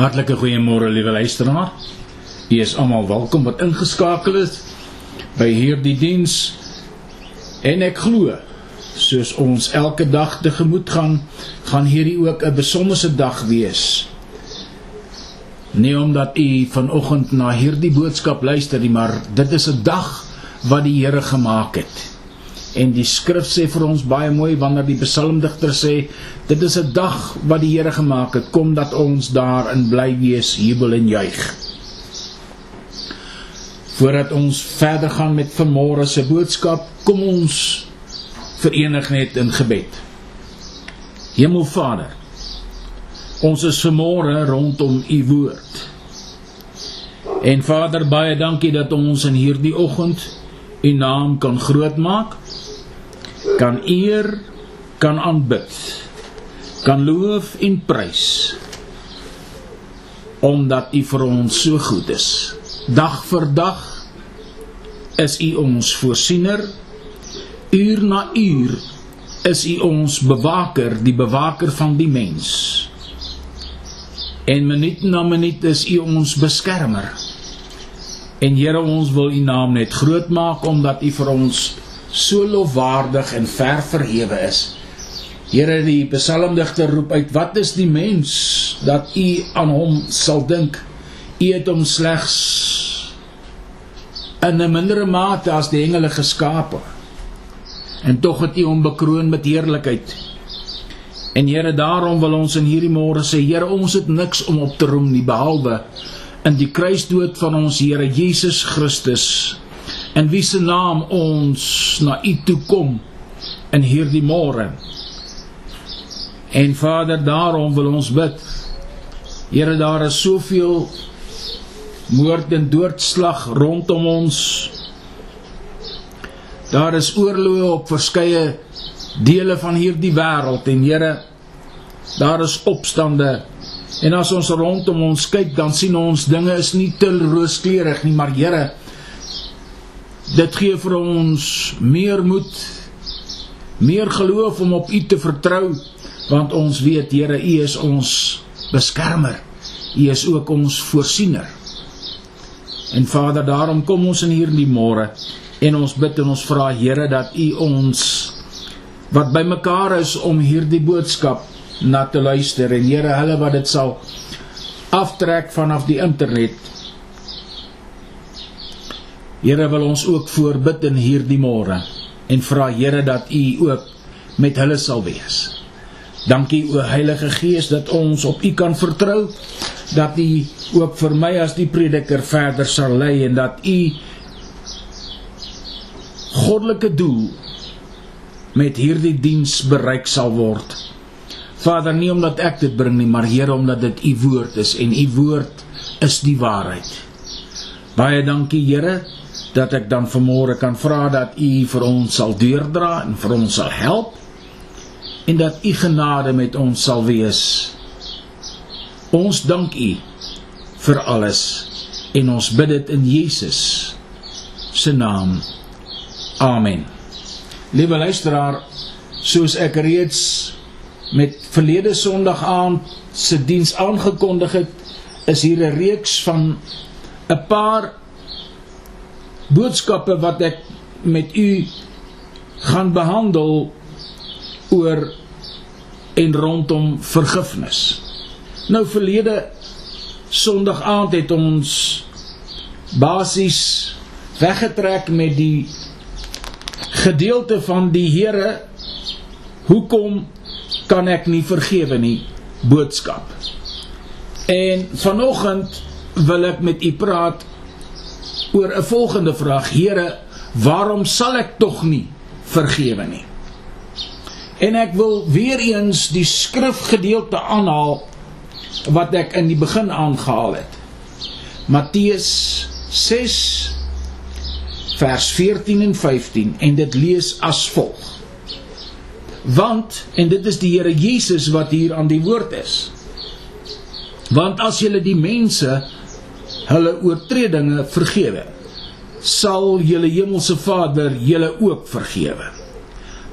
Hartlike goeiemôre liewe luisteraar. U is almal welkom wat ingeskakel is by hierdie diens. En ek glo soos ons elke dag tegemoet gaan, gaan hierdie ook 'n besonderse dag wees. Nie omdat u vanoggend na hierdie boodskap luister nie, maar dit is 'n dag wat die Here gemaak het. En die skrif sê vir ons baie mooi wanneer die psalmdigter sê dit is 'n dag wat die Here gemaak het, kom dat ons daarin bly wees, jubel en juig. Voordat ons verder gaan met vanmôre se boodskap, kom ons verenig net in gebed. Hemelvader, ons is vanmôre rondom u woord. En Vader, baie dankie dat ons in hierdie oggend u naam kan grootmaak kan eer, kan aanbid, kan loof en prys omdat U vir ons so goed is. Dag vir dag is U ons voorsiener. Uur na uur is U ons bewaker, die bewaker van die mens. En minuut na minuut is U ons beskermer. En Here, ons wil U naam net groot maak omdat U vir ons so lofwaardig en ver verhewe is. Here die psalmdigter roep uit: "Wat is die mens dat U aan hom sal dink? U het hom slegs in 'n mindere mate as die engele geskape. En tog het U hom bekroon met heerlikheid." En Here, daarom wil ons in hierdie môre sê, Here, ons het niks om op te roem nie behalwe in die kruisdood van ons Here Jesus Christus in wie se naam ons na u toe kom in hierdie môre. En Vader, daarom wil ons bid. Here, daar is soveel moord en doodslag rondom ons. Daar is oorloë op verskeie dele van hierdie wêreld en Here, daar is opstande. En as ons rondom ons kyk, dan sien ons dinge is nie te rooskleurig nie, maar Here, Dit gee vir ons meer moed, meer geloof om op U te vertrou, want ons weet Here, U is ons beskermer. U is ook ons voorsiener. En Vader, daarom kom ons in hierdie môre en ons bid en ons vra Here dat U ons wat bymekaar is om hierdie boodskap na te luister en Here, hulle wat dit sal aftrek vanaf die internet Here wil ons ook voorbid in hierdie môre en vra Here dat U ook met hulle sal wees. Dankie o Heilige Gees dat ons op U kan vertrou dat U ook vir my as die prediker verder sal lei en dat U goddelike doel met hierdie diens bereik sal word. Vader, nie omdat ek dit bring nie, maar Here omdat dit U woord is en U woord is die waarheid. Baie dankie Here dat ek dan vanmôre kan vra dat U vir ons sal deurdra en vir ons sal help en dat U genade met ons sal wees. Ons dank U vir alles en ons bid dit in Jesus se naam. Amen. Liewe luisteraar, soos ek reeds met verlede Sondag aand se diens aangekondig het, is hier 'n reeks van 'n paar boodskappe wat ek met u gaan behandel oor en rondom vergifnis. Nou verlede Sondag aand het ons basies weggetrek met die gedeelte van die Here hoekom kan ek nie vergewe nie boodskap. En vanoggend wil ek met u praat oor 'n volgende vraag: Here, waarom sal ek tog nie vergewe nie? En ek wil weer eens die skrifgedeelte aanhaal wat ek in die begin aangehaal het. Matteus 6 vers 14 en 15 en dit lees as volg. Want en dit is die Here Jesus wat hier aan die woord is. Want as julle die mense hulle oortredinge vergewe, sal julle hemelse Vader julle ook vergewe.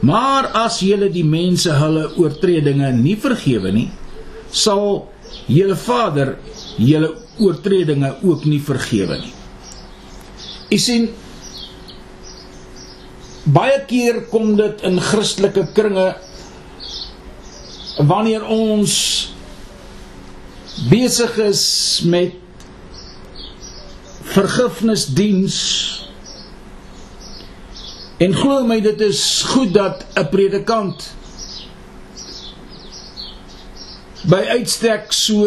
Maar as julle die mense hulle oortredinge nie vergewe nie, sal julle Vader julle oortredinge ook nie vergewe nie. U sien baie keer kom dit in Christelike kringe wanneer ons besig is met vergifnisdiens en glo my dit is goed dat 'n predikant by uitstek so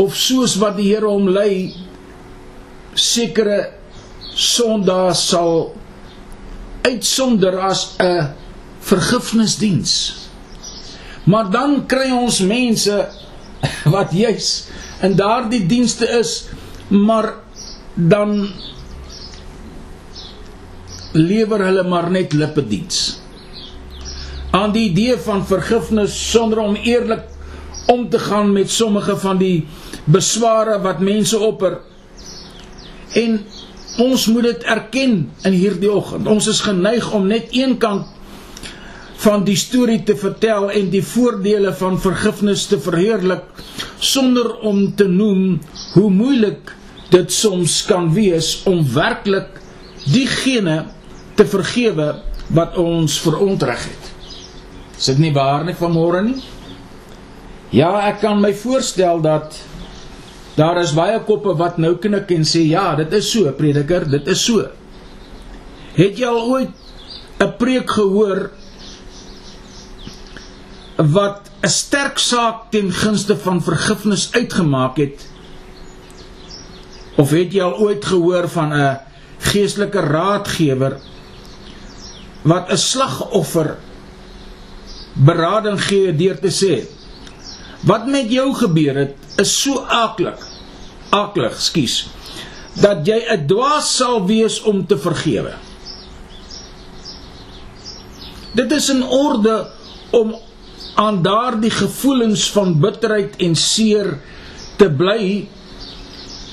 of soos wat die Here hom lei sekere sondae sal uitsonder as 'n vergifnisdiens. Maar dan kry ons mense wat juis in daardie dienste is, maar dan lewer hulle maar net lippediens. Aan die idee van vergifnis sonder om eerlik om te gaan met sommige van die besware wat mense opper. En ons moet dit erken in hierdie oggend. Ons is geneig om net een kant van die storie te vertel en die voordele van vergifnis te verheerlik sonder om te noem hoe moeilik dit soms kan wees om werklik diegene te vergewe wat ons verontreg het. Is dit nie waar nie vanmôre nie? Ja, ek kan my voorstel dat daar is baie koppe wat nou knik en sê ja, dit is so, prediker, dit is so. Het jy al ooit 'n preek gehoor wat 'n sterk saak ten gunste van vergifnis uitgemaak het? Of het jy al ooit gehoor van 'n geestelike raadgewer wat 'n slagoffer berading gee deur te sê wat met jou gebeur het is so aklig aklig skus dat jy 'n dwaas sal wees om te vergewe dit is in orde om aan daardie gevoelens van bitterheid en seer te bly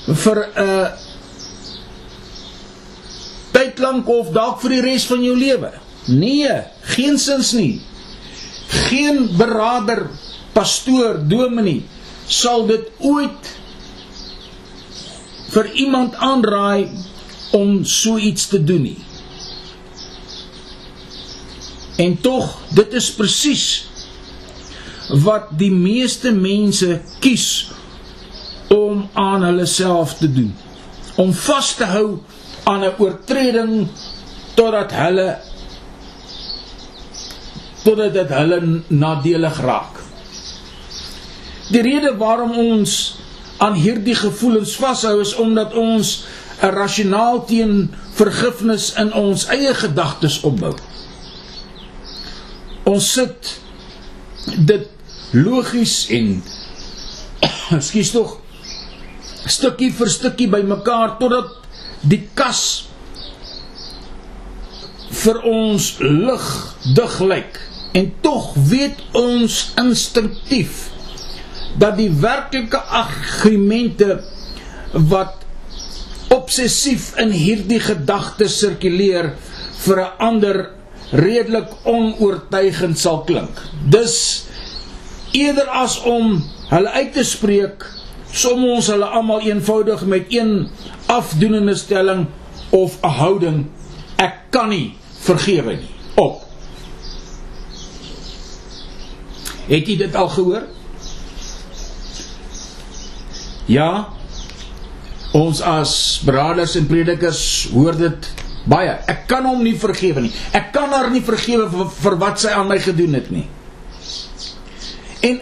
vir 'n tyd lank of dalk vir die res van jou lewe. Nee, geensins nie. Geen beraader, pastoor, dominee sal dit ooit vir iemand aanraai om so iets te doen nie. En tog, dit is presies wat die meeste mense kies om aan hulle self te doen. Om vas te hou aan 'n oortreding totdat hulle totdat dit hulle nadelig raak. Die rede waarom ons aan hierdie gevoelens vashou is omdat ons 'n rasionaal teen vergifnis in ons eie gedagtes opbou. Ons sit dit logies en skuis tog stukkie vir stukkie bymekaar totdat die kas vir ons lig dig lyk en tog weet ons instinktief dat die werklike argumente wat obsessief in hierdie gedagte sirkuleer vir 'n ander redelik onoortuigend sal klink. Dus eerder as om hulle uit te spreek, som ons hulle almal eenvoudig met een afdoenende stelling of 'n houding ek kan nie vergewe nie op Het jy dit al gehoor? Ja. Ons as braders en predikers hoor dit baie. Ek kan hom nie vergewe nie. Ek kan haar nie vergewe vir, vir wat sy aan my gedoen het nie. En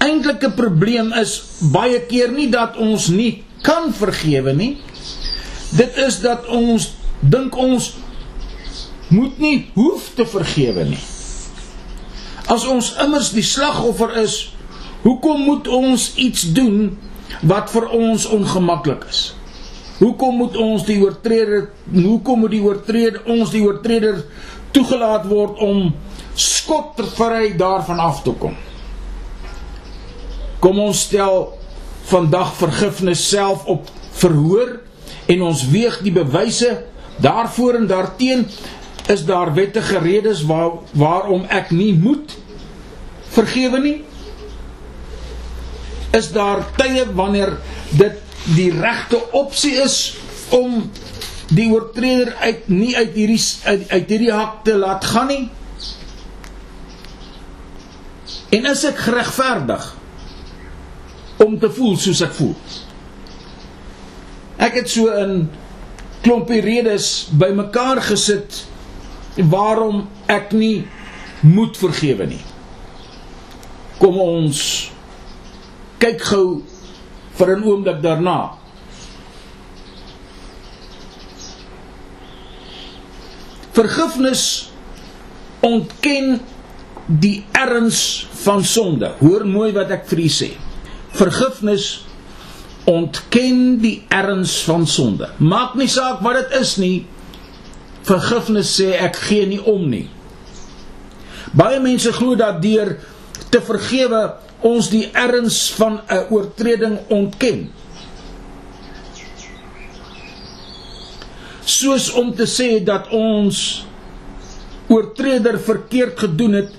eintlike probleem is baie keer nie dat ons nie kan vergewe nie. Dit is dat ons dink ons moet nie hoef te vergewe nie. As ons immers die slagoffer is, hoekom moet ons iets doen wat vir ons ongemaklik is? Hoekom moet ons die oortreder hoekom moet die oortreder ons die oortreder toegelaat word om skottervry daarvan af te kom? Kom ons stel vandag vergifnis self op verhoor en ons weeg die bewyse daarvoor en daarteen. Is daar wettige redes waar waarom ek nie moet vergewe nie? Is daar tye wanneer dit die regte opsie is om die oortreder uit nie uit hierdie uit, uit hierdie hak te laat gaan nie? En is ek geregverdig om te voel soos ek voel? Ek het so 'n klompie redes bymekaar gesit waarom ek nie moet vergewe nie. Kom ons kyk gou vir 'n oomblik daarna. Vergifnis ontken die erns van sonde. Hoor mooi wat ek vir u sê. Vergifnis ontken die erns van sonde. Maak nie saak wat dit is nie. Vergifnis sê ek gee nie om nie. Baie mense glo dat deur te vergewe ons die erns van 'n oortreding ontken. Soos om te sê dat ons oortreder verkeerd gedoen het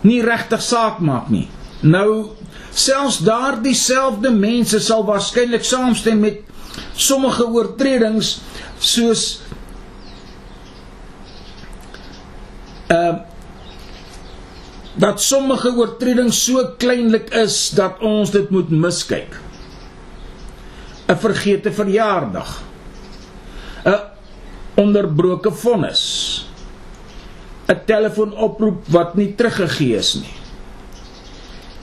nie regtig saak maak nie. Nou selfs daardie selfde mense sal waarskynlik saamstem met sommige oortredings soos uh dat sommige oortredings so kleinlik is dat ons dit moet miskyk. 'n Vergete verjaardag. 'n Onderbroke vonnis. 'n telefoonoproep wat nie teruggegee is nie.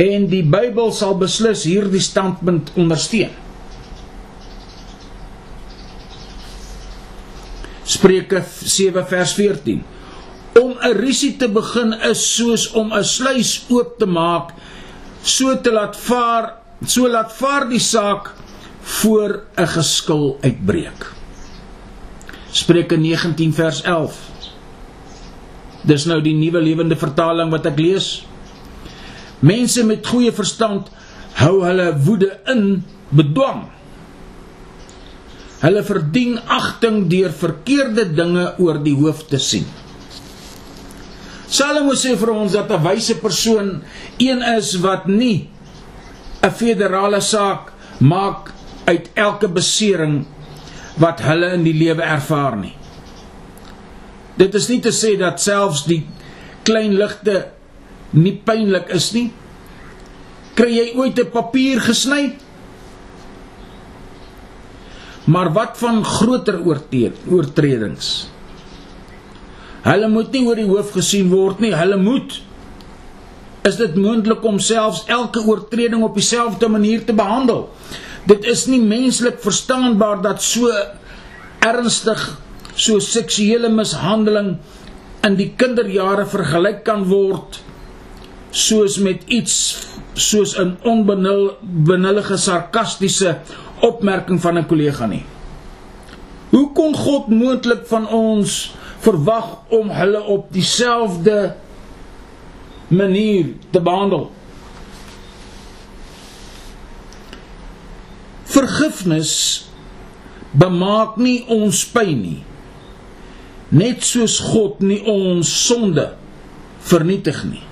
En die Bybel sal beslis hierdie standpunt ondersteun. Spreuke 7 vers 14. Om 'n risie te begin is soos om 'n sluys oop te maak, so te laat vaar, so laat vaar die saak voor 'n geskil uitbreek. Spreuke 19 vers 11. Dis nou die nuwe lewende vertaling wat ek lees. Mense met goeie verstand hou hulle woede in bedwang. Hulle verdien agting deur verkeerde dinge oor die hoof te sien. Salomo sê vir ons dat 'n wyse persoon een is wat nie 'n federale saak maak uit elke besering wat hulle in die lewe ervaar nie. Dit is nie te sê dat selfs die klein ligte nie pynlik is nie. Kry jy ooit 'n papier gesny? Maar wat van groter oortredings? Hulle moet nie oor die hoof gesien word nie, hulle moet is dit moontlik om selfs elke oortreding op dieselfde manier te behandel. Dit is nie menslik verstaanbaar dat so ernstig so seksuele mishandeling in die kinderjare vergelyk kan word soos met iets soos 'n onbenullige sarkastiese opmerking van 'n kollega nie. Hoe kon God moontlik van ons verwag om hulle op dieselfde manier te behandel? Vergifnis bemaak nie ons pyn nie net soos God nie ons sonde vernietig nie.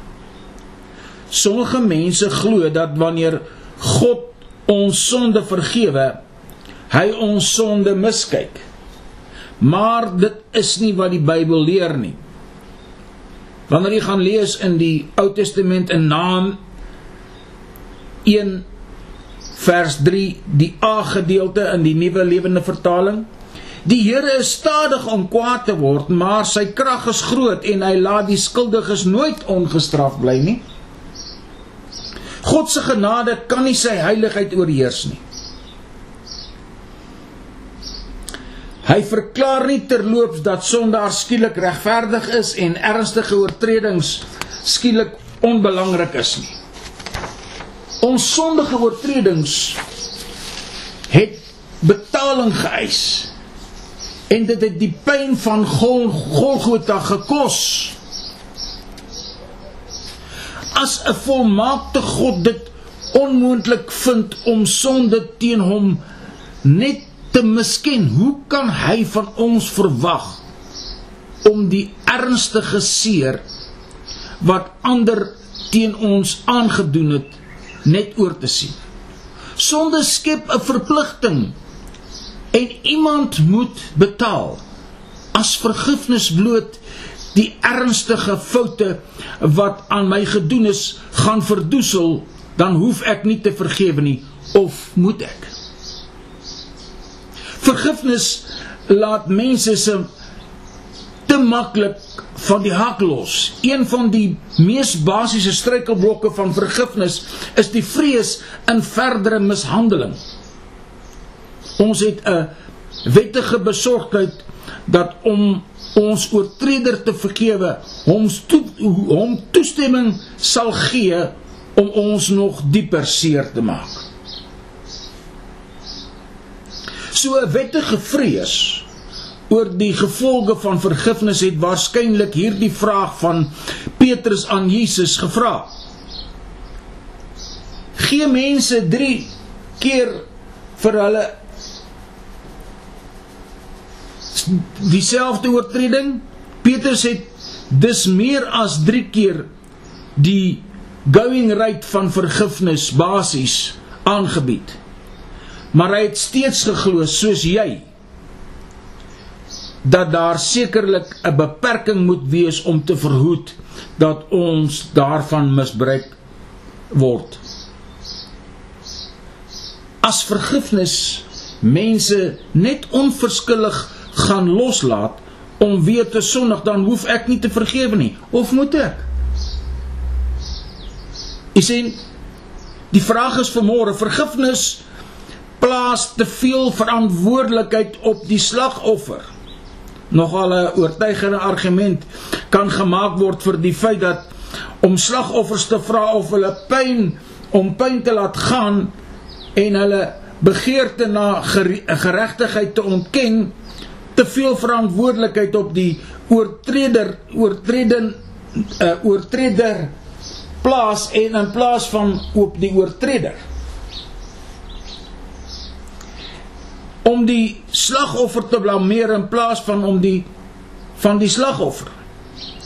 Sommige mense glo dat wanneer God ons sonde vergewe, hy ons sonde miskyk. Maar dit is nie wat die Bybel leer nie. Wanneer jy gaan lees in die Ou Testament in Naam 1 vers 3 die A gedeelte in die Nuwe Lewende Vertaling Die Here is stadig om kwaad te word, maar sy krag is groot en hy laat die skuldiges nooit ongestraf bly nie. God se genade kan nie sy heiligheid oorheers nie. Hy verklaar nie terloops dat sondaar skielik regverdig is en ernstige oortredings skielik onbelangrik is nie. Ons sondige oortredings het betaling geëis en dit het die pyn van Gol Golgotha gekos. As 'n volmaakte God dit onmoontlik vind om sonde teen hom net te misken, hoe kan hy van ons verwag om die ernstige seer wat ander teen ons aangedoen het net oor te sien? Sonde skep 'n verpligting en iemand moet betaal. As vergifnis bloot die ernstige foute wat aan my gedoen is gaan verdoesel, dan hoef ek nie te vergewe nie of moet ek? Vergifnis laat mense se te maklik van die hak los. Een van die mees basiese struikelblokke van vergifnis is die vrees in verdere mishandeling. Ons het 'n wettige besorgdheid dat om ons oortreder te vergewe, hom toe, hom toestemming sal gee om ons nog dieper seer te maak. So 'n wettige vrees oor die gevolge van vergifnis het waarskynlik hierdie vraag van Petrus aan Jesus gevra. Gee mense 3 keer vir hulle dieselfde oortreding. Petrus het dis meer as 3 keer die going rate van vergifnis basies aangebied. Maar hy het steeds geglo soos jy dat daar sekerlik 'n beperking moet wees om te verhoed dat ons daarvan misbruik word. As vergifnis mense net onverskillig gaan loslaat om weer te sondig, dan hoef ek nie te vergewe nie, of moet ek? Jy sien, die vraag is vanmôre, vergifnis plaas te veel verantwoordelikheid op die slagoffer. Nogal 'n oortuigende argument kan gemaak word vir die feit dat om slagoffers te vra of hulle pyn om pyn te laat gaan en hulle begeerte na geregtigheid te ontken te veel verantwoordelikheid op die oortreder oortreden uh, oortreder plaas en in plaas van op die oortreder. Om die slagoffer te blameer in plaas van om die van die slagoffer.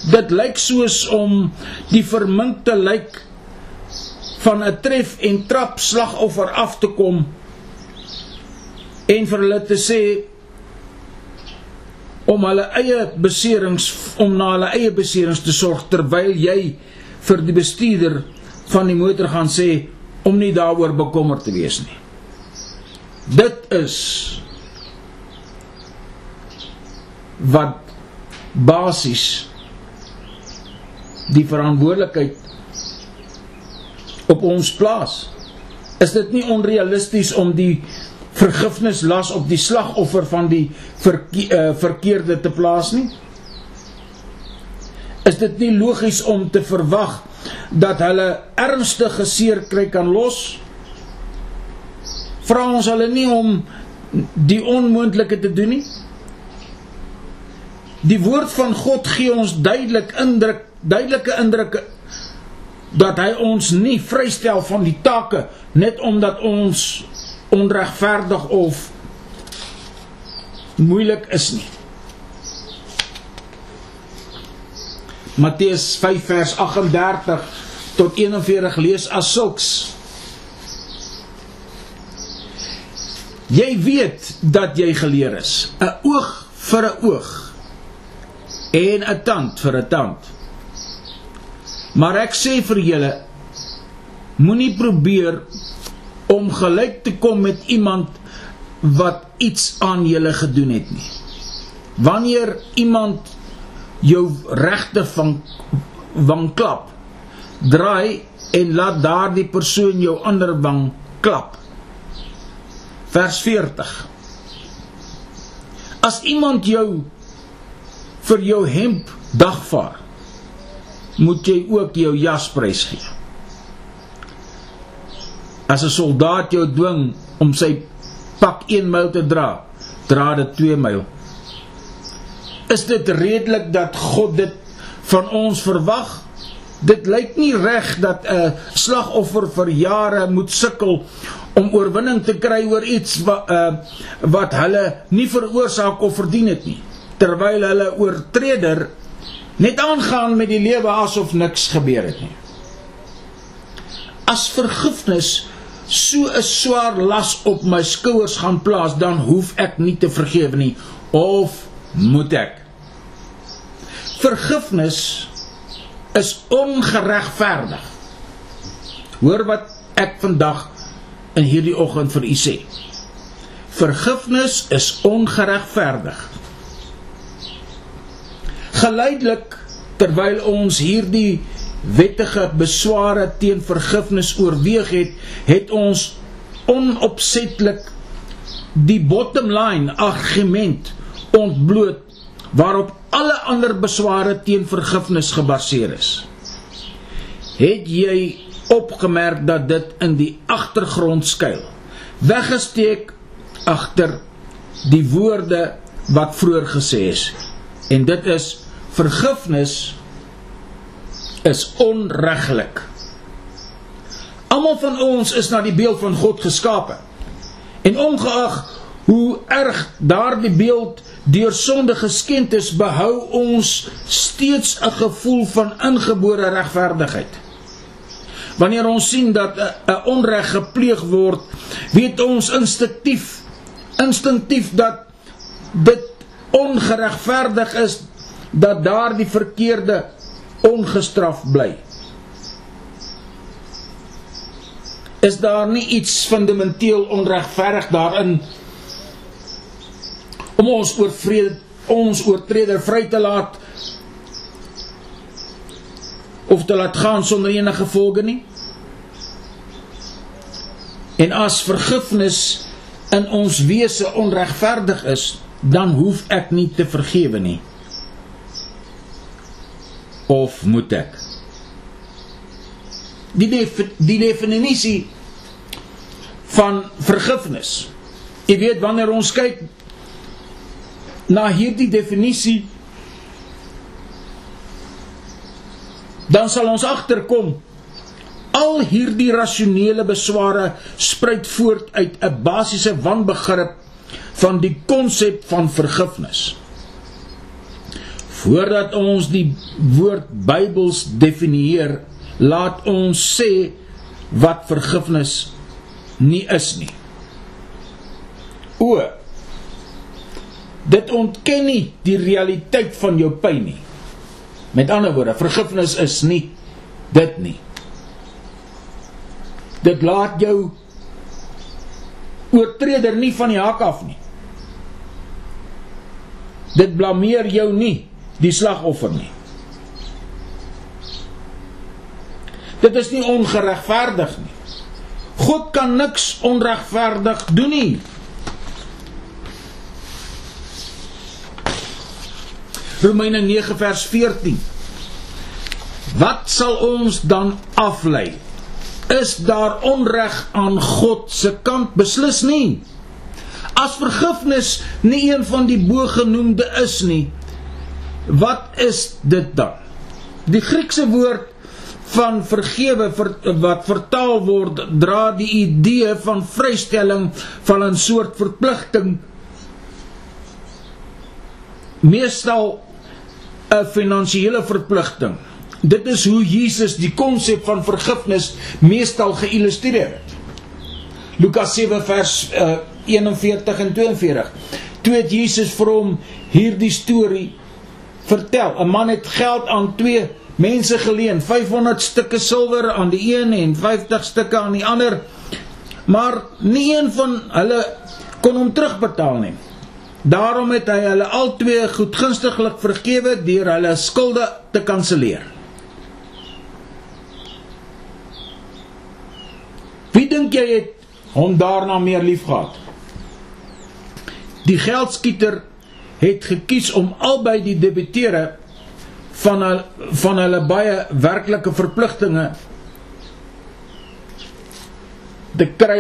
Dit lyk soos om die verminkte lyk van 'n tref en trap slagoffer af te kom en vir hulle te sê om hulle eie beserings om na hulle eie beserings te sorg terwyl jy vir die bestuurder van die motor gaan sê om nie daaroor bekommerd te wees nie. Dit is wat basies die verantwoordelikheid op ons plaas. Is dit nie onrealisties om die vergifnis las op die slagoffer van die verke uh, verkeerde te plaas nie? Is dit nie logies om te verwag dat hulle ernstige seer kry kan los? Vra ons hulle nie om die onmoontlike te doen nie? Die woord van God gee ons duidelik indruk, duidelike indrukke dat hy ons nie vrystel van die take net omdat ons onregverdig of moeilik is nie. Matteus 5 vers 38 tot 41 lees as sulks. Jy weet dat jy geleer is, 'n oog vir 'n oog en 'n tand vir 'n tand. Maar ek sê vir julle moenie probeer om gelyk te kom met iemand wat iets aan julle gedoen het nie. Wanneer iemand jou regte van wang klap, draai en laat daardie persoon jou ander wang klap. Vers 40. As iemand jou vir jou hemp dagvaar, moet jy ook jou jas prys gee. As 'n soldaat jou dwing om sy pak 1 myl te dra, dra dit 2 myl. Is dit redelik dat God dit van ons verwag? Dit lyk nie reg dat 'n slagoffer vir jare moet sukkel om oorwinning te kry oor iets wat uh, wat hulle nie veroorsaak of verdien het nie, terwyl hulle oortreder net aangaan met die lewe asof niks gebeur het nie. As vergifnis so 'n swaar las op my skouers gaan plaas, dan hoef ek nie te vergewe nie of moet ek? Vergifnis is ongeregverdig. Hoor wat ek vandag in hierdie oggend vir u sê. Vergifnis is ongeregverdig. Geleidelik terwyl ons hierdie wettige besware teen vergifnis oorweeg het, het ons onopsetlik die bottom line argument ontbloot waarop alle ander besware teen vergifnis gebaseer is. Het jy opgemerk dat dit in die agtergrond skuil? Weggesteek agter die woorde wat vroeër gesê is. En dit is vergifnis is onreglik. Almal van ons is na die beeld van God geskape. En ongeag hoe erg daardie beeld deur sonde geskend is, behou ons steeds 'n gevoel van ingebore regverdigheid. Wanneer ons sien dat 'n onreg gepleeg word, weet ons instinktief instinktief dat dit ongeregverdig is dat daardie verkeerde ongestraf bly. Is daar nie iets fundamenteel onregverdig daarin om ons oor vrede ons oortreder vry te laat of te laat gaan sonder enige gevolge nie? En as vergifnis in ons wese onregverdig is, dan hoef ek nie te vergewe nie of moet ek? Die def, die definisie van vergifnis. Jy weet wanneer ons kyk na hierdie definisie dan sal ons agterkom al hierdie rasionele besware spruit voort uit 'n basiese wanbegrip van die konsep van vergifnis. Voordat ons die woord Bybels definieer, laat ons sê wat vergifnis nie is nie. O. Dit ontken nie die realiteit van jou pyn nie. Met ander woorde, vergifnis is nie dit nie. Dit laat jou oortreder nie van die hak af nie. Dit blameer jou nie die slagoffer nie. Dit is nie ongeregverdig nie. God kan niks onregverdig doen nie. Romeine 9 vers 14. Wat sal ons dan aflei? Is daar onreg aan God se kant beslis nie? As vergifnis nie een van die bogenoemde is nie, Wat is dit dan? Die Griekse woord van vergewe ver, wat vertaal word dra die idee van vrystelling van 'n soort verpligting meestal 'n finansiële verpligting. Dit is hoe Jesus die konsep van vergifnis meestal geïllustreer het. Lukas 7 vers uh, 41 en 42. Toe het Jesus vir hom hierdie storie vertel. 'n Man het geld aan twee mense geleen, 500 stukke silwer aan die een en 50 stukke aan die ander. Maar nie een van hulle kon hom terugbetaal nie. Daarom het hy hulle albei goedgunstiglik vergewe deur hulle skulde te kanselleer. Wie dink jy het hom daarna meer liefgehad? Die geldskieter het gekies om albei die debiteure van hulle, van hulle baie werklike verpligtinge te kry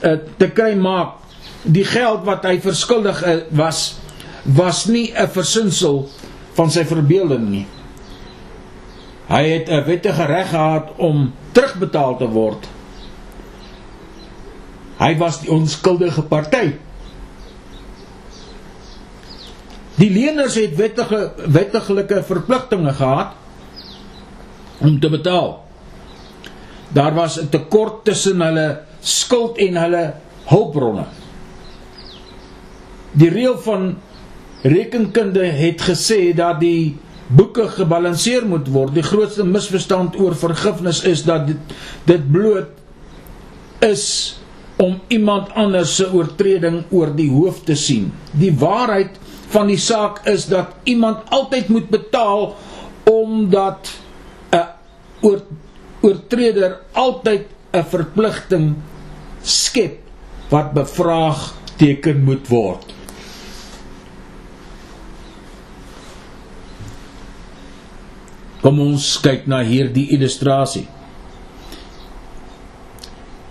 eh, te kry maak. Die geld wat hy verskuldig eh, was was nie 'n versinsel van sy verbeelding nie. Hy het 'n wettige reg gehad om terugbetaal te word. Hy was die onskuldige party Die leners het wettige wettiglike verpligtinge gehad om te betaal. Daar was 'n tekort tussen hulle skuld en hulle hulpbronne. Die reël van rekenkunde het gesê dat die boeke gebalanseer moet word. Die grootste misverstand oor vergifnis is dat dit dit bloot is om iemand anders se oortreding oor die hoof te sien. Die waarheid van die saak is dat iemand altyd moet betaal omdat 'n oor, oortreder altyd 'n verpligting skep wat bevraagteken moet word. Kom ons kyk na hierdie illustrasie.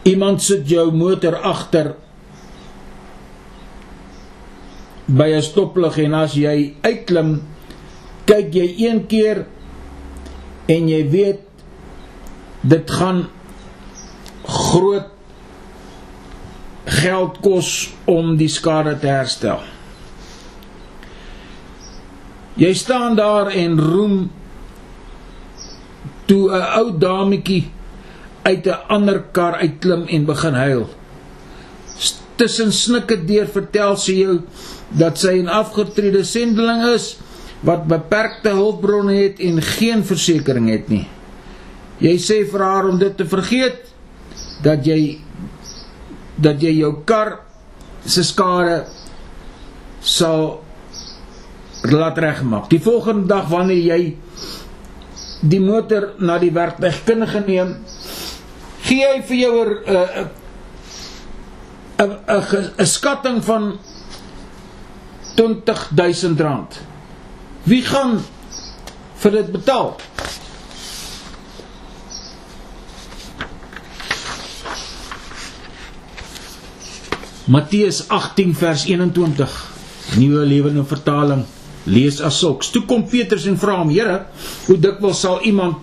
Iemand sit jou motor agter by 'n stoplight en as jy uitklim, kyk jy een keer en jy weet dit gaan groot geld kos om die skade te herstel. Jy staan daar en roem toe 'n ou dametjie uit 'n ander kar uitklim en begin huil. Tussen snikke deur vertel sy jou dat sy 'n afgetrede sendeling is wat beperkte hulpbronne het en geen versekerings het nie. Jy sê vir haar om dit te vergeet dat jy dat jy jou kar se skade sal laat regmaak. Die volgende dag wanneer jy die motor na die werktuigkundige neem, gee hy vir jou 'n 'n 'n 'n skatting van 20000 rand. Wie gaan vir dit betaal? Matteus 18 vers 21 Nuwe Lewende Vertaling lees as sulks. Toe kom Petrus en vra hom: "Here, hoe dikwels sal iemand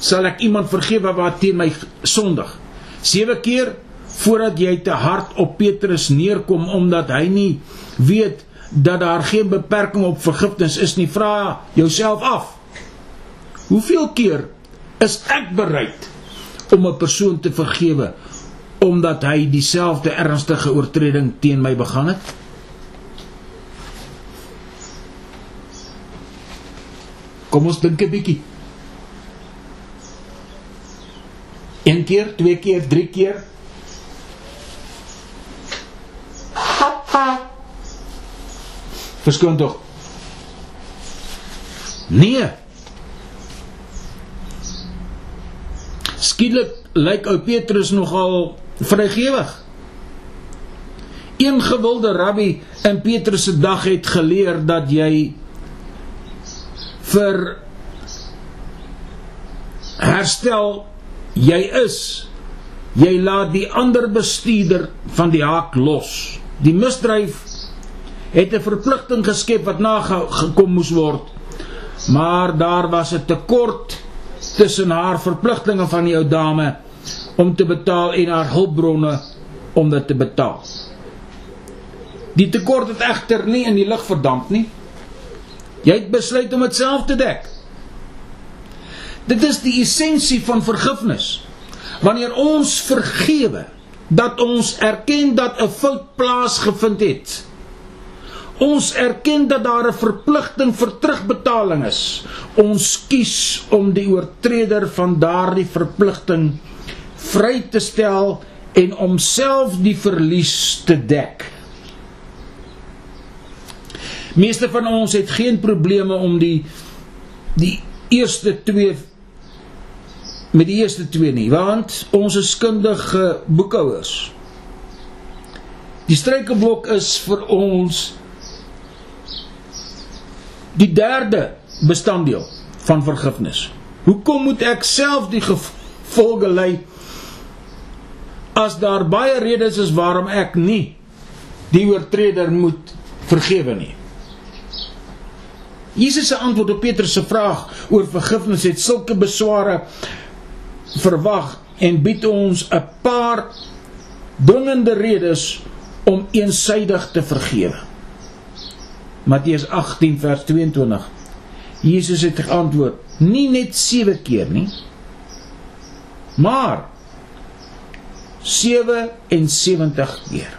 sal ek iemand vergewe wat teen my sondig? 7 keer voordat jy te hard op Petrus neerkom omdat hy nie weet dat daar geen beperking op vergifnis is nie. Vra jouself af. Hoeveel keer is ek bereid om 'n persoon te vergewe omdat hy dieselfde ernstige oortreding teen my begaan het? Kom ons dink 'n bietjie. Een keer, twee keer, drie keer. Verskoon tog. Nee. Skielik lyk ou Petrus nogal vrygewig. Een gewilde rabbi in Petrus se dag het geleer dat jy vir herstel jy is jy laat die ander bestuurder van die haak los. Die misdryf het 'n verpligting geskep wat nagekom moes word maar daar was 'n tekort tussen haar verpligtinge van die ou dame om te betaal en haar hulpbronne om dit te betaal. Die tekort het egter nie in die lug verdamp nie. Jy het besluit om dit self te dek. Dit is die essensie van vergifnis. Wanneer ons vergewe, dat ons erken dat 'n fout plaasgevind het. Ons erken dat daar 'n verpligting vir terugbetaling is. Ons kies om die oortreder van daardie verpligting vry te stel en om self die verlies te dek. Meeste van ons het geen probleme om die die eerste twee met die eerste twee nie, want ons is kundige boekhouers. Die struikelblok is vir ons die derde bestanddeel van vergifnis. Hoekom moet ek self die gevolge ly as daar baie redes is waarom ek nie die oortreder moet vergewe nie? Jesus se antwoord op Petrus se vraag oor vergifnis het sulke besware verwag en bied ons 'n paar dringende redes om eensydig te vergewe. Matteus 18 vers 22. Jesus het geantwoord: "Nie net 7 keer nie, maar 77 keer.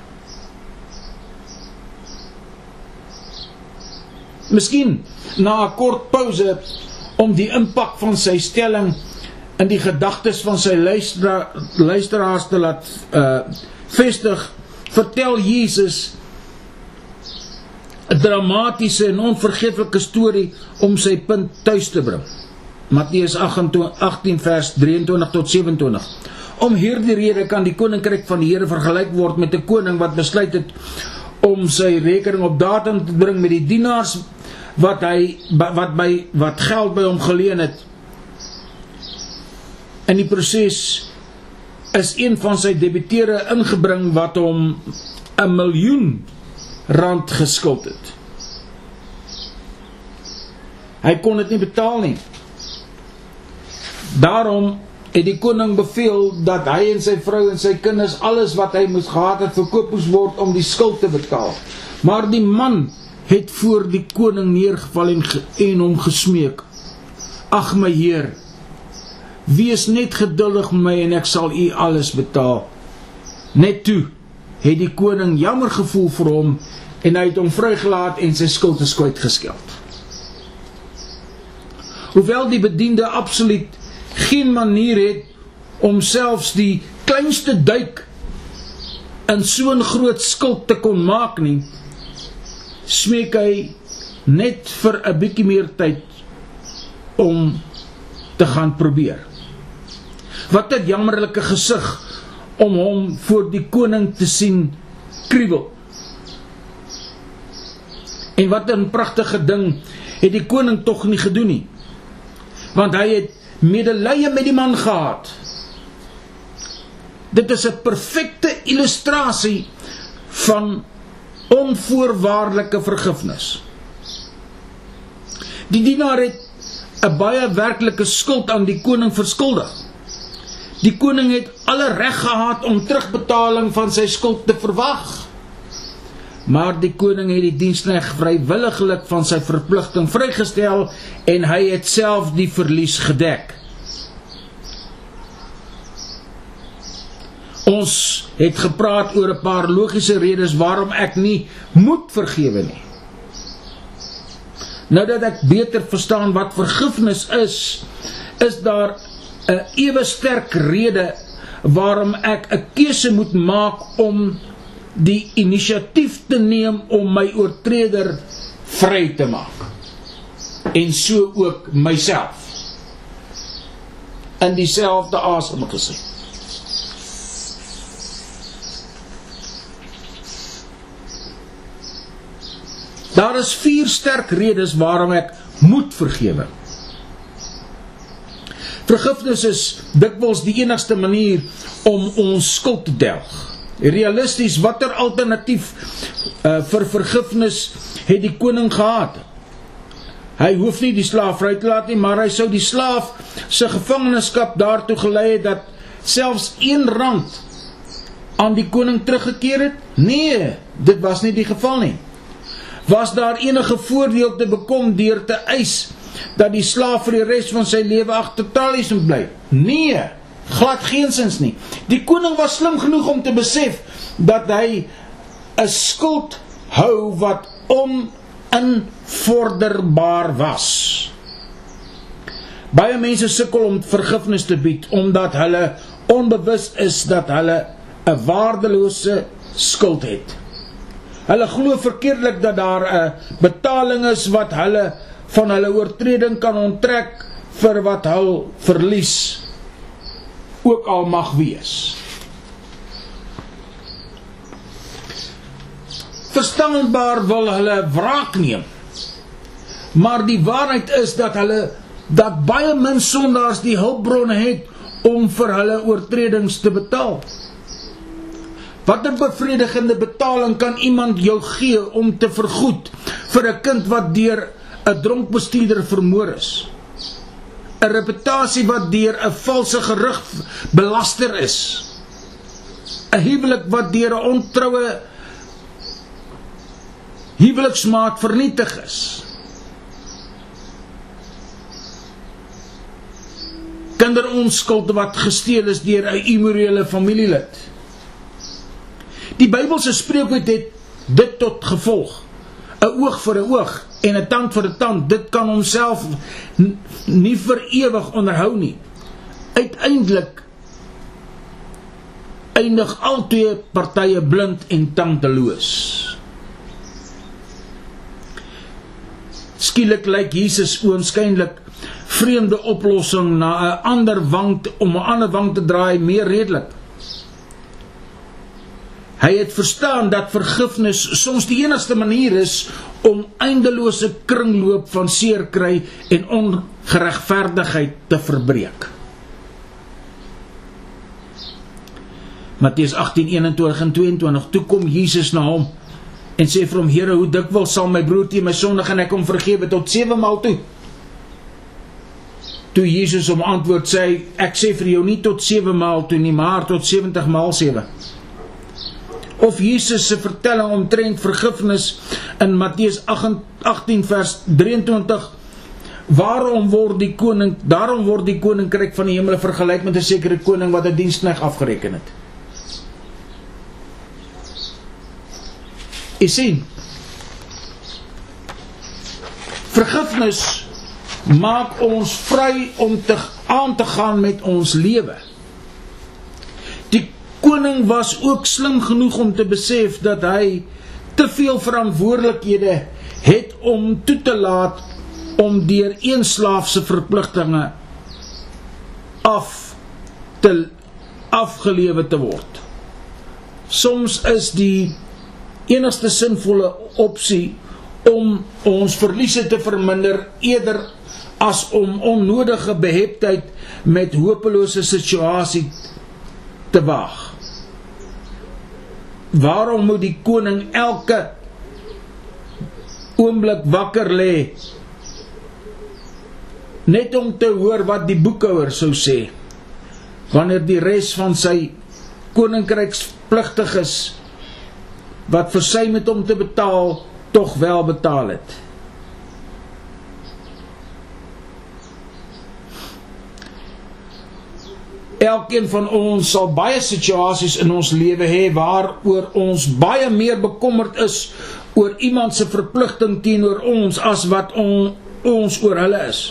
Miskien na 'n kort pouse om die impak van sy stelling in die gedagtes van sy luistera luisteraars te laat uh vestig, vertel Jesus 'n dramatiese en onvergeetlike storie om sy punt tuis te bring. Matteus 18 vers 23 tot 27. Om hierdie rede kan die koninkryk van die Here vergelyk word met 'n koning wat besluit het om sy rekening op datum te bring met die dienaars wat hy wat by wat geld by hom geleen het. In die proses is een van sy debiteure ingebring wat hom 'n miljoen rand geskuld het. Hy kon dit nie betaal nie. Daarom het die koning beveel dat hy en sy vrou en sy kinders alles wat hy moes gehad het verkoop moes word om die skuld te betaal. Maar die man het voor die koning neergeval en, en hom gesmeek: "Ag my heer, wees net geduldig met my en ek sal u alles betaal." Net toe het die koning jammer gevoel vir hom en hy het hom vrygelaat en sy skuld is kwyt geskeld. Hoewel die bediende absoluut geen manier het om selfs die kleinste duik in so 'n groot skuld te kon maak nie, smeek hy net vir 'n bietjie meer tyd om te gaan probeer. Wat 'n jammerlike gesig om hom voor die koning te sien kriebel. En wat 'n pragtige ding het die koning tog nie gedoen nie. Want hy het medelee met die man gehad. Dit is 'n perfekte illustrasie van onvoorwaardelike vergifnis. Die dienaar het 'n baie werklike skuld aan die koning verskuldig. Die koning het alle reg gehad om terugbetaling van sy skuld te verwag. Maar die koning het die diensknegt vrywilliglik van sy verpligting vrygestel en hy het self die verlies gedek. Ons het gepraat oor 'n paar logiese redes waarom ek nie moet vergewe nie. Nou dat ek beter verstaan wat vergifnis is, is daar 'n ewe sterk rede waarom ek 'n keuse moet maak om die inisiatief te neem om my oortreder vry te maak. En so ook myself. In dieselfde asem gesê. Daar is vier sterk redes waarom ek moet vergewe. Vergifnis is dikwels die enigste manier om ons skuld te delg. Realisties, watter alternatief uh, vir vergifnis het die koning gehad? Hy hoef nie die slaaf vry te laat nie, maar hy sou die slaaf se gevangenskap daartoe gelei het dat selfs 1 rand aan die koning teruggekeer het? Nee, dit was nie die geval nie. Was daar enige voordeel te bekom deur te eis dat die slaaf vir die res van sy lewe agter tralies moet bly? Nee, glad geensins nie. Die koning was slim genoeg om te besef dat hy 'n skuld hou wat oninvorderbaar was. Baie mense sukkel om vergifnis te bied omdat hulle onbewus is dat hulle 'n waardelose skuld het. Hulle glo verkeerdelik dat daar 'n betaling is wat hulle van hulle oortreding kan onttrek vir wat hul verlies ook al mag wees. Verstaanbaar wil hulle wraak neem. Maar die waarheid is dat hulle dat baie min sondaars die hulpbronne het om vir hulle oortredings te betaal. Watter bevredigende betaling kan iemand jou gee om te vergoed vir 'n kind wat deur 'n dronk bestuurder vermoor is? 'n Reputasie wat deur 'n valse gerug belaster is. 'n Huwelik wat deur 'n ontroue huweliksmaat vernietig is. kinderonskuld wat gesteel is deur 'n immorele familielid. Die Bybelse spreekwoord het dit tot gevolg. 'n Oog vir 'n oog en 'n tand vir 'n tand. Dit kan homself nie vir ewig onderhou nie. Uiteindelik eindig albei partye blind en tandeloos. Skielik lyk Jesus oënskynlik vreemde oplossing na 'n ander wang om 'n ander wang te draai meer redelik. Hy het verstaan dat vergifnis soms die enigste manier is om eindelose kringloop van seer kry en ongeregverdigheid te verbreek. Matteus 18:21 en 22 toe kom Jesus na hom en sê vir hom Here hoe dikwels sal my broer teen my sondig en ek hom vergewe tot 7 maal toe Toe Jesus hom antwoord sê ek sê vir jou nie tot 7 maal toe nie maar tot 70 maal 7 Of Jesus se vertelling omtrent vergifnis in Matteus 18 vers 23 Waarom word die koning daarom word die koninkryk van die hemele vergelyk met 'n sekere koning wat 'n dienskneg afgereken het Jy sien. Vergifnis maak ons vry om te aan te gaan met ons lewe. Koning was ook slim genoeg om te besef dat hy te veel verantwoordelikhede het om toe te laat om deur een slaaf se verpligtinge af te afgelewe te word. Soms is die enigste sinvolle opsie om ons verliese te verminder eerder as om onnodige beheptheid met hopelose situasie te waag. Waarom moet die koning elke oomblik wakker lê net om te hoor wat die boekhouer sou sê wanneer die res van sy koninkrykspligtiges wat vir sy met hom te betaal tog wel betaal het. Elkeen van ons sal baie situasies in ons lewe hê waaroor ons baie meer bekommerd is oor iemand se verpligting teenoor ons as wat on, ons oor hulle is.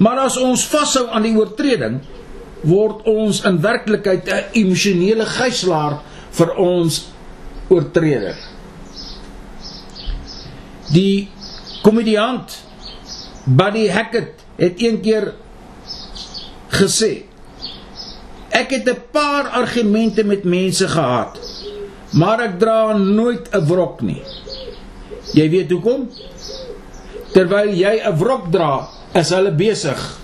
Maar as ons vashou aan die oortreding, word ons in werklikheid 'n emosionele gijslaer vir ons oortreder. Die komediant Buddy Hackett het een keer gesê Ek het 'n paar argumente met mense gehad, maar ek dra nooit 'n wrok nie. Jy weet hoekom? Terwyl jy 'n wrok dra, is hulle besig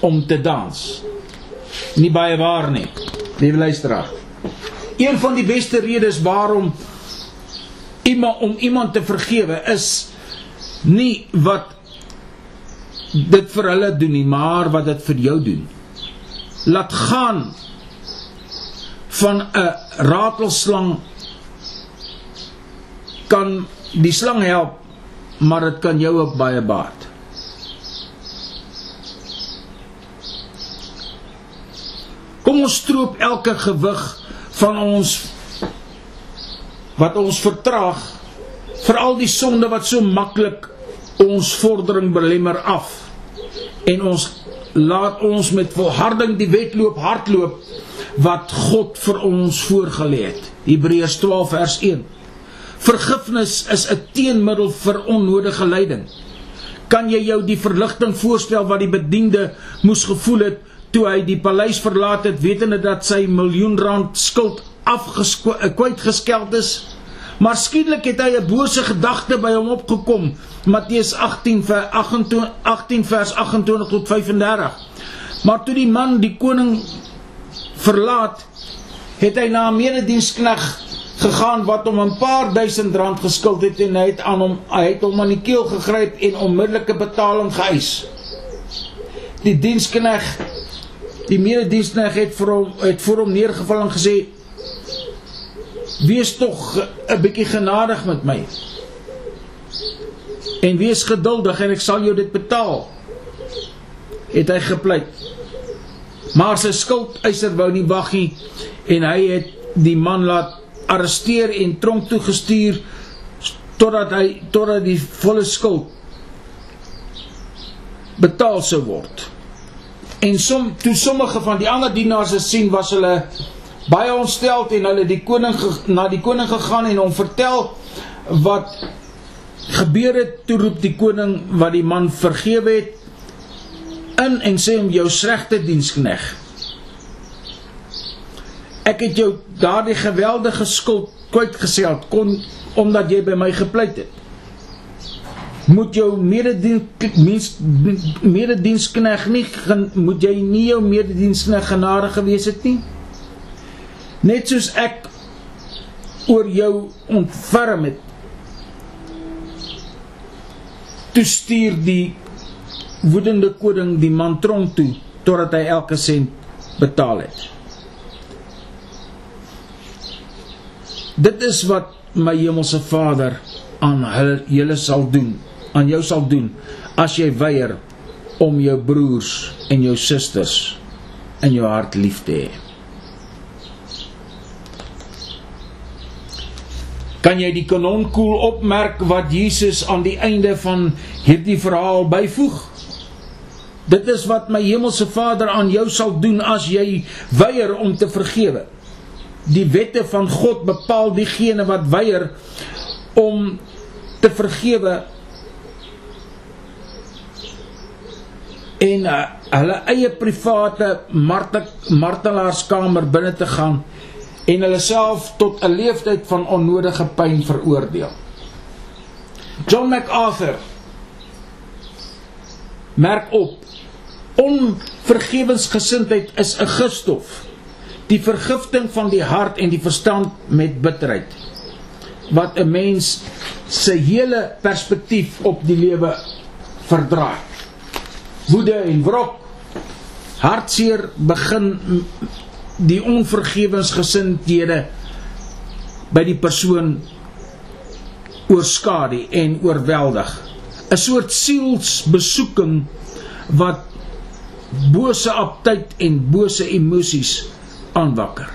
om te dans nie baie waar nie. Liewe luisteraar. Een van die beste redes waarom iemand om iemand te vergewe is nie wat dit vir hulle doen nie, maar wat dit vir jou doen. Laat gaan van 'n ratelslang kan die slang help, maar dit kan jou ook baie baat. Kom ons stroop elke gewig van ons wat ons vertraag vir al die sonde wat so maklik ons vordering belemmer af en ons laat ons met volharding die wedloop hardloop wat God vir ons voorgelê het. Hebreërs 12 vers 1 Vergifnis is 'n teenmiddel vir onnodige lyding. Kan jy jou die verligting voorstel wat die bediende moes gevoel het toe hy die paleis verlaat het wetende dat sy miljoen rand skuld afgekwyt geskeld is maar skielik het hy 'n bose gedagte by hom opgekom. Matteus 18 vers 28 18 vers 28 tot 35 maar toe die man die koning verlaat het hy na 'n mededienskneg gegaan wat hom 'n paar duisend rand geskuld het en hy het aan hom hy het hom aan die keel gegryp en onmiddellike betaling geëis. Die dienskneg die mededienskneg het vir hom het voor hom neergeval en gesê wees tog 'n bietjie genadig met my en wees geduldig en ek sal jou dit betaal het hy gepleit. Maar sy skuldeiser wou nie wag nie en hy het die man laat arresteer en tronk toe gestuur totdat hy totdat die volle skuld betaal sou word. En som toe sommige van die ander dienaars het sien was hulle baie ontsteld en hulle die koning na die koning gegaan en hom vertel wat gebeur het. Toe roep die koning wat die man vergewe het in en sê hom jou slegte dienskneg ek het jou daardie geweldige skuld kwytgeseld kon omdat jy by my gepleit het. Moet jou medediens mededienskneg nie moet jy nie jou mededienskneg genade gewees het nie net soos ek oor jou ontferm het toe stuur die woedende koning die man tronk toe totdat hy elke sent betaal het. Dit is wat my hemelse Vader aan hulle julle sal doen, aan jou sal doen as jy weier om jou broers en jou susters in jou hart lief te hê. Kan jy die kanonkoel opmerk wat Jesus aan die einde van hierdie verhaal byvoeg. Dit is wat my hemelse Vader aan jou sal doen as jy weier om te vergewe. Die wette van God bepaal diegene wat weier om te vergewe en uh, hulle eie private martelaarskamer binne te gaan en hulle self tot 'n leeftyd van onnodige pyn veroordeel. John MacArthur merk op onvergewensgesindheid is 'n gifstof die vergifting van die hart en die verstand met bitterheid wat 'n mens se hele perspektief op die lewe verdraai woede en wrok hartseer begin die onvergewensgesindhede by die persoon oorskadu en oorweldig. 'n soort sielsbesoeking wat bose aptyd en bose emosies aanwakker.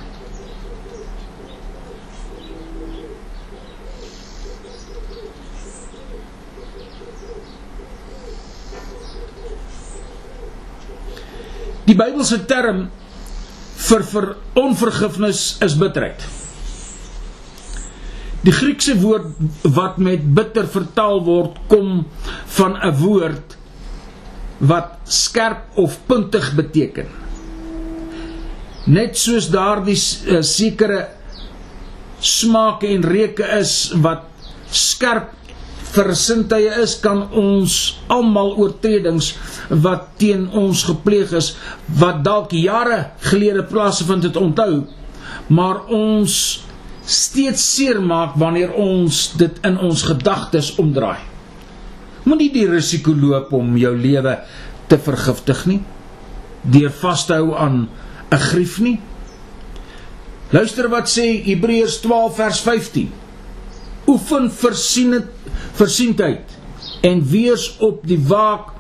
Die Bybelse term vir vir onvergifnis is bitterheid. Die Griekse woord wat met bitter vertaal word kom van 'n woord wat skerp of puntig beteken. Net soos daardie uh, sekere smake en reuke is wat skerp versintuie is kan ons almal oortredings wat teen ons gepleeg is wat dalk jare gelede plaasgevind het onthou. Maar ons steeds seermaak wanneer ons dit in ons gedagtes omdraai. Moenie die risiko loop om jou lewe te vergiftig nie deur vas te hou aan 'n grief nie. Luister wat sê Hebreërs 12 vers 15 oefen versienend versiendheid en wees op die waak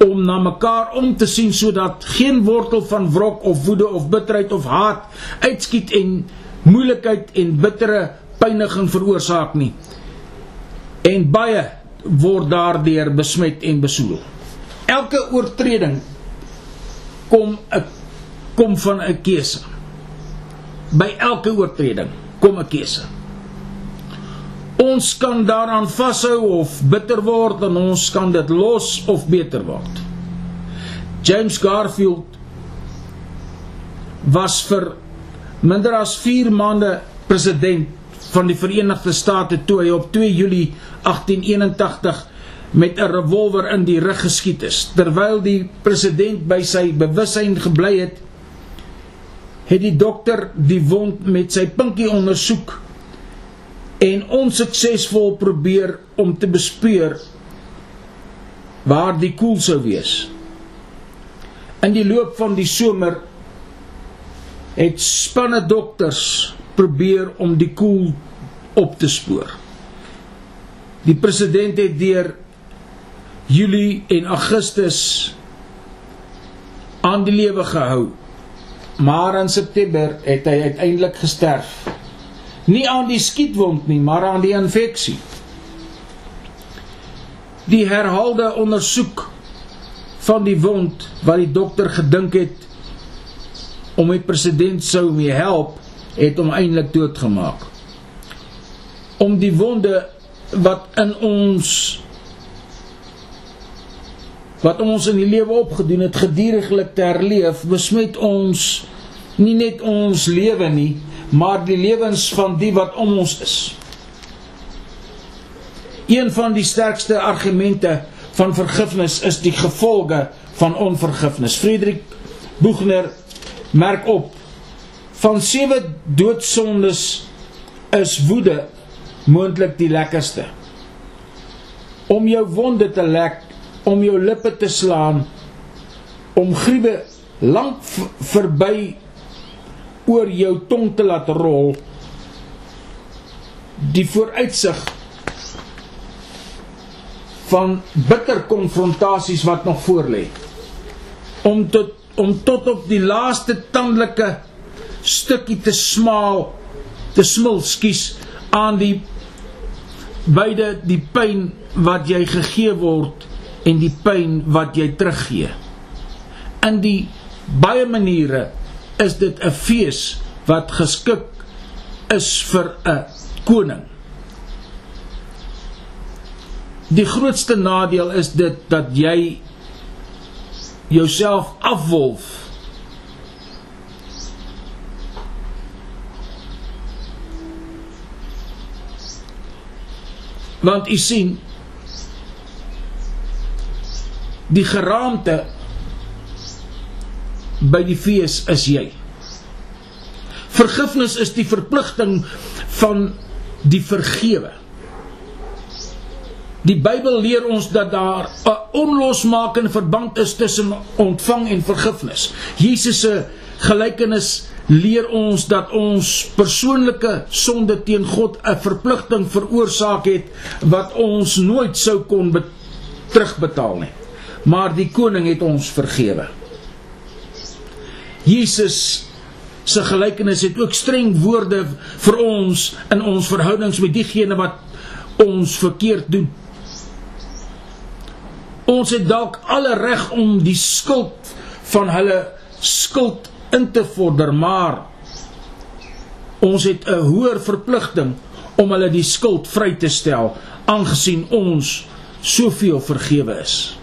om na mekaar om te sien sodat geen wortel van wrok of woede of bitterheid of haat uitskiet en moeilikheid en bittere pyniging veroorsaak nie. En baie word daardeur besmet en besoedel. Elke oortreding kom 'n kom van 'n keuse. By elke oortreding kom 'n keuse. Ons kan daaraan vashou of bitter word en ons kan dit los of beter word. James Garfield was vir minder as 4 maande president van die Verenigde State toe hy op 2 Julie 1881 met 'n revolver in die rug geskiet is. Terwyl die president by sy bewussyn gebly het, het die dokter die wond met sy pinkie ondersoek en onsuksesvol probeer om te bespeur waar die koel sou wees. In die loop van die somer het spanne dokters probeer om die koel op te spoor. Die president het deur Julie en Augustus aan die lewe gehou. Maar in September het hy uiteindelik gesterf. Nie aan die skietwond nie, maar aan die infeksie. Die herhaalde ondersoek van die wond wat die dokter gedink het om die president sou mee help, het hom eintlik doodgemaak. Om die wonde wat in ons wat ons in die lewe opgedoen het geduriglik te herleef, besmet ons nie net ons lewe nie, maar die lewens van die wat om ons is. Een van die sterkste argumente van vergifnis is die gevolge van onvergifnis. Frederik Buchner merk op van sewe doodsondes is woede moontlik die lekkerste. Om jou wonde te lek, om jou lippe te slaan, om griewe lank verby oor jou tong te laat rol, die vooruitsig van bitter konfrontasies wat nog voorlê. Om tot om tot op die laaste tandelike stukkie te smaal, te smil, skus aan die beide die pyn wat jy gegee word en die pyn wat jy teruggee. In die baie maniere is dit 'n fees wat geskik is vir 'n koning. Die grootste nadeel is dit dat jy jouself afwolf want u sien die geraamte by die fees is jy vergifnis is die verpligting van die vergewe die Bybel leer ons dat daar 'n onlosmakende verband is tussen ontvang en vergifnis Jesus se gelykenis leer ons dat ons persoonlike sonde teen God 'n verpligting veroorsaak het wat ons nooit sou kon terugbetaal nie. Maar die koning het ons vergewe. Jesus se gelykenis het ook streng woorde vir ons in ons verhoudings met diegene wat ons verkeerd doen. Ons het dalk alle reg om die skuld van hulle skuld in te vorder, maar ons het 'n hoër verpligting om hulle die skuld vry te stel aangesien ons soveel vergewe is.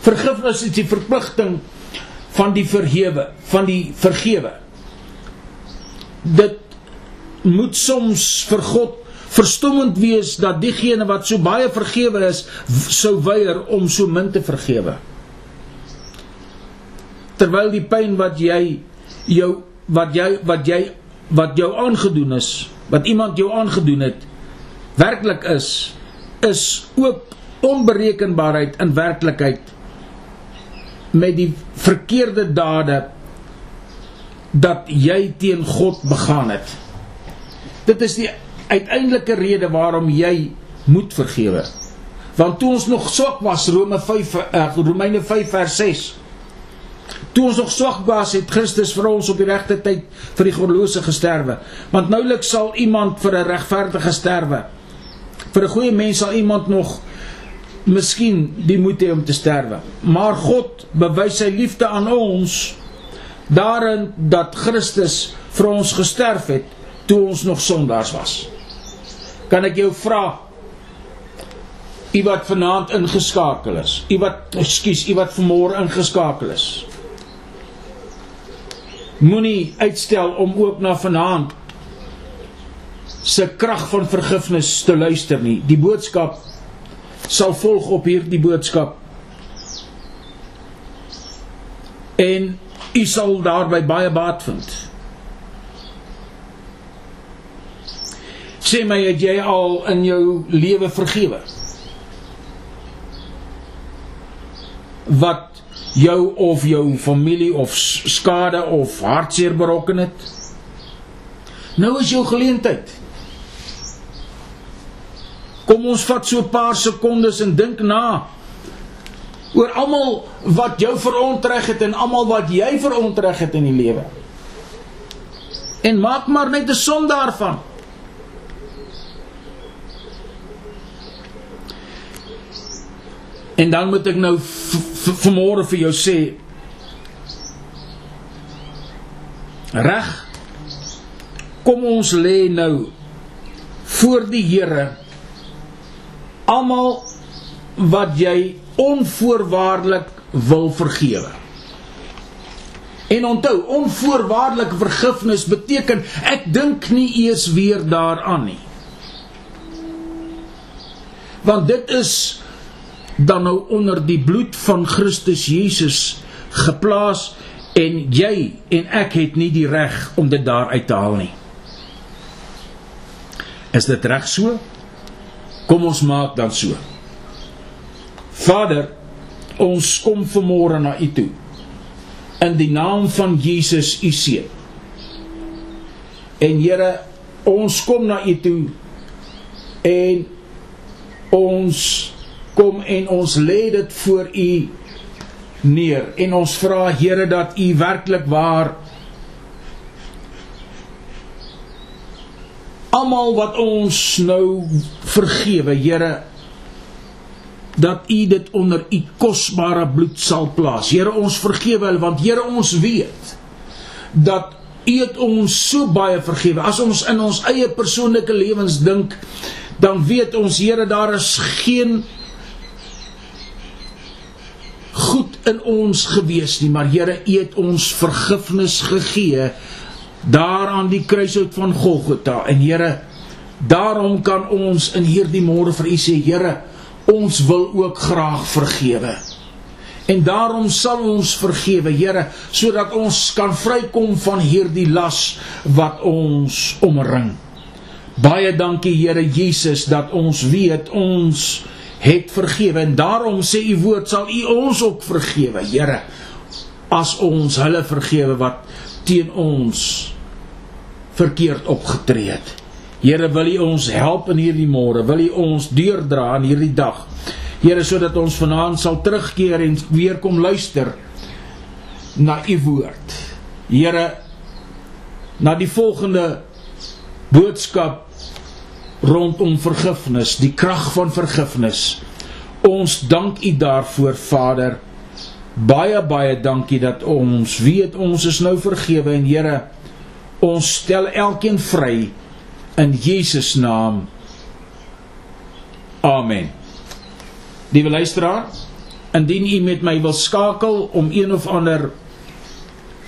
Vergifnis is die verpligting van die vergewe, van die vergewe. Dit moet soms vir God verstommend wees dat diegene wat so baie vergewe is, sou weier om so min te vergewe terwyl die pyn wat jy jou wat jy wat jy wat jou aangedoen is, wat iemand jou aangedoen het, werklik is, is ook onberekenbaarheid in werklikheid met die verkeerde dade dat jy teen God begaan het. Dit is die uiteindelike rede waarom jy moet vergewe. Want toe ons nog swak was, Rome 5 uh, Romeine 5 vers 6 Toe ons nog swak was, het Christus vir ons op die regte tyd vir die goddelose gesterwe. Want nouliks sal iemand vir 'n regverdige sterwe. Vir 'n goeie mens sal iemand nog miskien die moed hê om te sterwe. Maar God bewys sy liefde aan ons daarin dat Christus vir ons gesterf het toe ons nog sondaars was. Kan ek jou vra U wat vanaand ingeskakel is. U wat ekskuus, u wat vanmôre ingeskakel is moenie uitstel om ook na vanaand se krag van vergifnis te luister nie. Die boodskap sal volg op hierdie boodskap. En u sal daarby baie baat vind. Sê my het jy al in jou lewe vergewe? Wat jou of jou familie of skade of hartseer berokken het. Nou is jou geleentheid. Kom ons vat so 'n paar sekondes en dink na oor almal wat jou verontreg het en almal wat jy verontreg het in die lewe. En maak maar net 'n som daarvan. En dan moet ek nou vanmôre vir jou sê reg kom ons lê nou voor die Here almal wat jy onvoorwaardelik wil vergewe. En onthou, onvoorwaardelike vergifnis beteken ek dink nie eers weer daaraan nie. Want dit is dan nou onder die bloed van Christus Jesus geplaas en jy en ek het nie die reg om dit daar uit te haal nie. Is dit reg so? Kom ons maak dan so. Vader, ons kom vanmôre na U toe. In die naam van Jesus U seun. En Here, ons kom na U toe en ons kom en ons lê dit voor U neer en ons vra Here dat U werklik waar almal wat ons nou vergewe, Here, dat u dit onder u kosbare bloed sal plaas. Here ons vergewe hulle want Here ons weet dat u het ons so baie vergewe. As ons in ons eie persoonlike lewens dink, dan weet ons Here daar is geen goed in ons gewees nie, maar Here u het ons vergifnis gegee daar aan die kruishout van Golgotha en Here daarom kan ons in hierdie môre vir u sê Here ons wil ook graag vergewe. En daarom sal ons vergewe, Here, sodat ons kan vrykom van hierdie las wat ons omring. Baie dankie Here Jesus dat ons weet ons het vergewe en daarom sê u woord sal u ons ook vergewe, Here, as ons hulle vergewe wat teen ons verkeerd opgetree het. Here wil U ons help in hierdie môre, wil U ons deurdra in hierdie dag. Here sodat ons vanaand sal terugkeer en weer kom luister na U woord. Here na die volgende boodskap rondom vergifnis, die krag van vergifnis. Ons dank U daarvoor Vader. Baie baie dankie dat ons weet ons is nou vergewe en Here ons stel elkeen vry in Jesus naam. Amen. Liewe luisteraar, indien u met my wil skakel om een of ander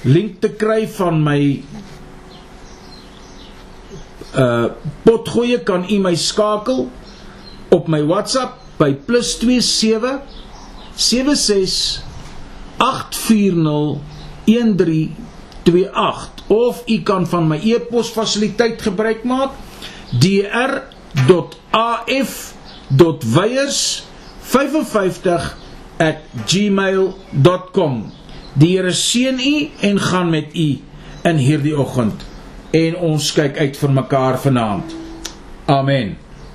link te kry van my uh potgoeie kan u my skakel op my WhatsApp by +27 76 840 1328 of u kan van my e-pos fasiliteit gebruik maak dr.af.weyers55@gmail.com Die Here seën u en gaan met u in hierdie oggend en ons kyk uit vir mekaar vanaand. Amen.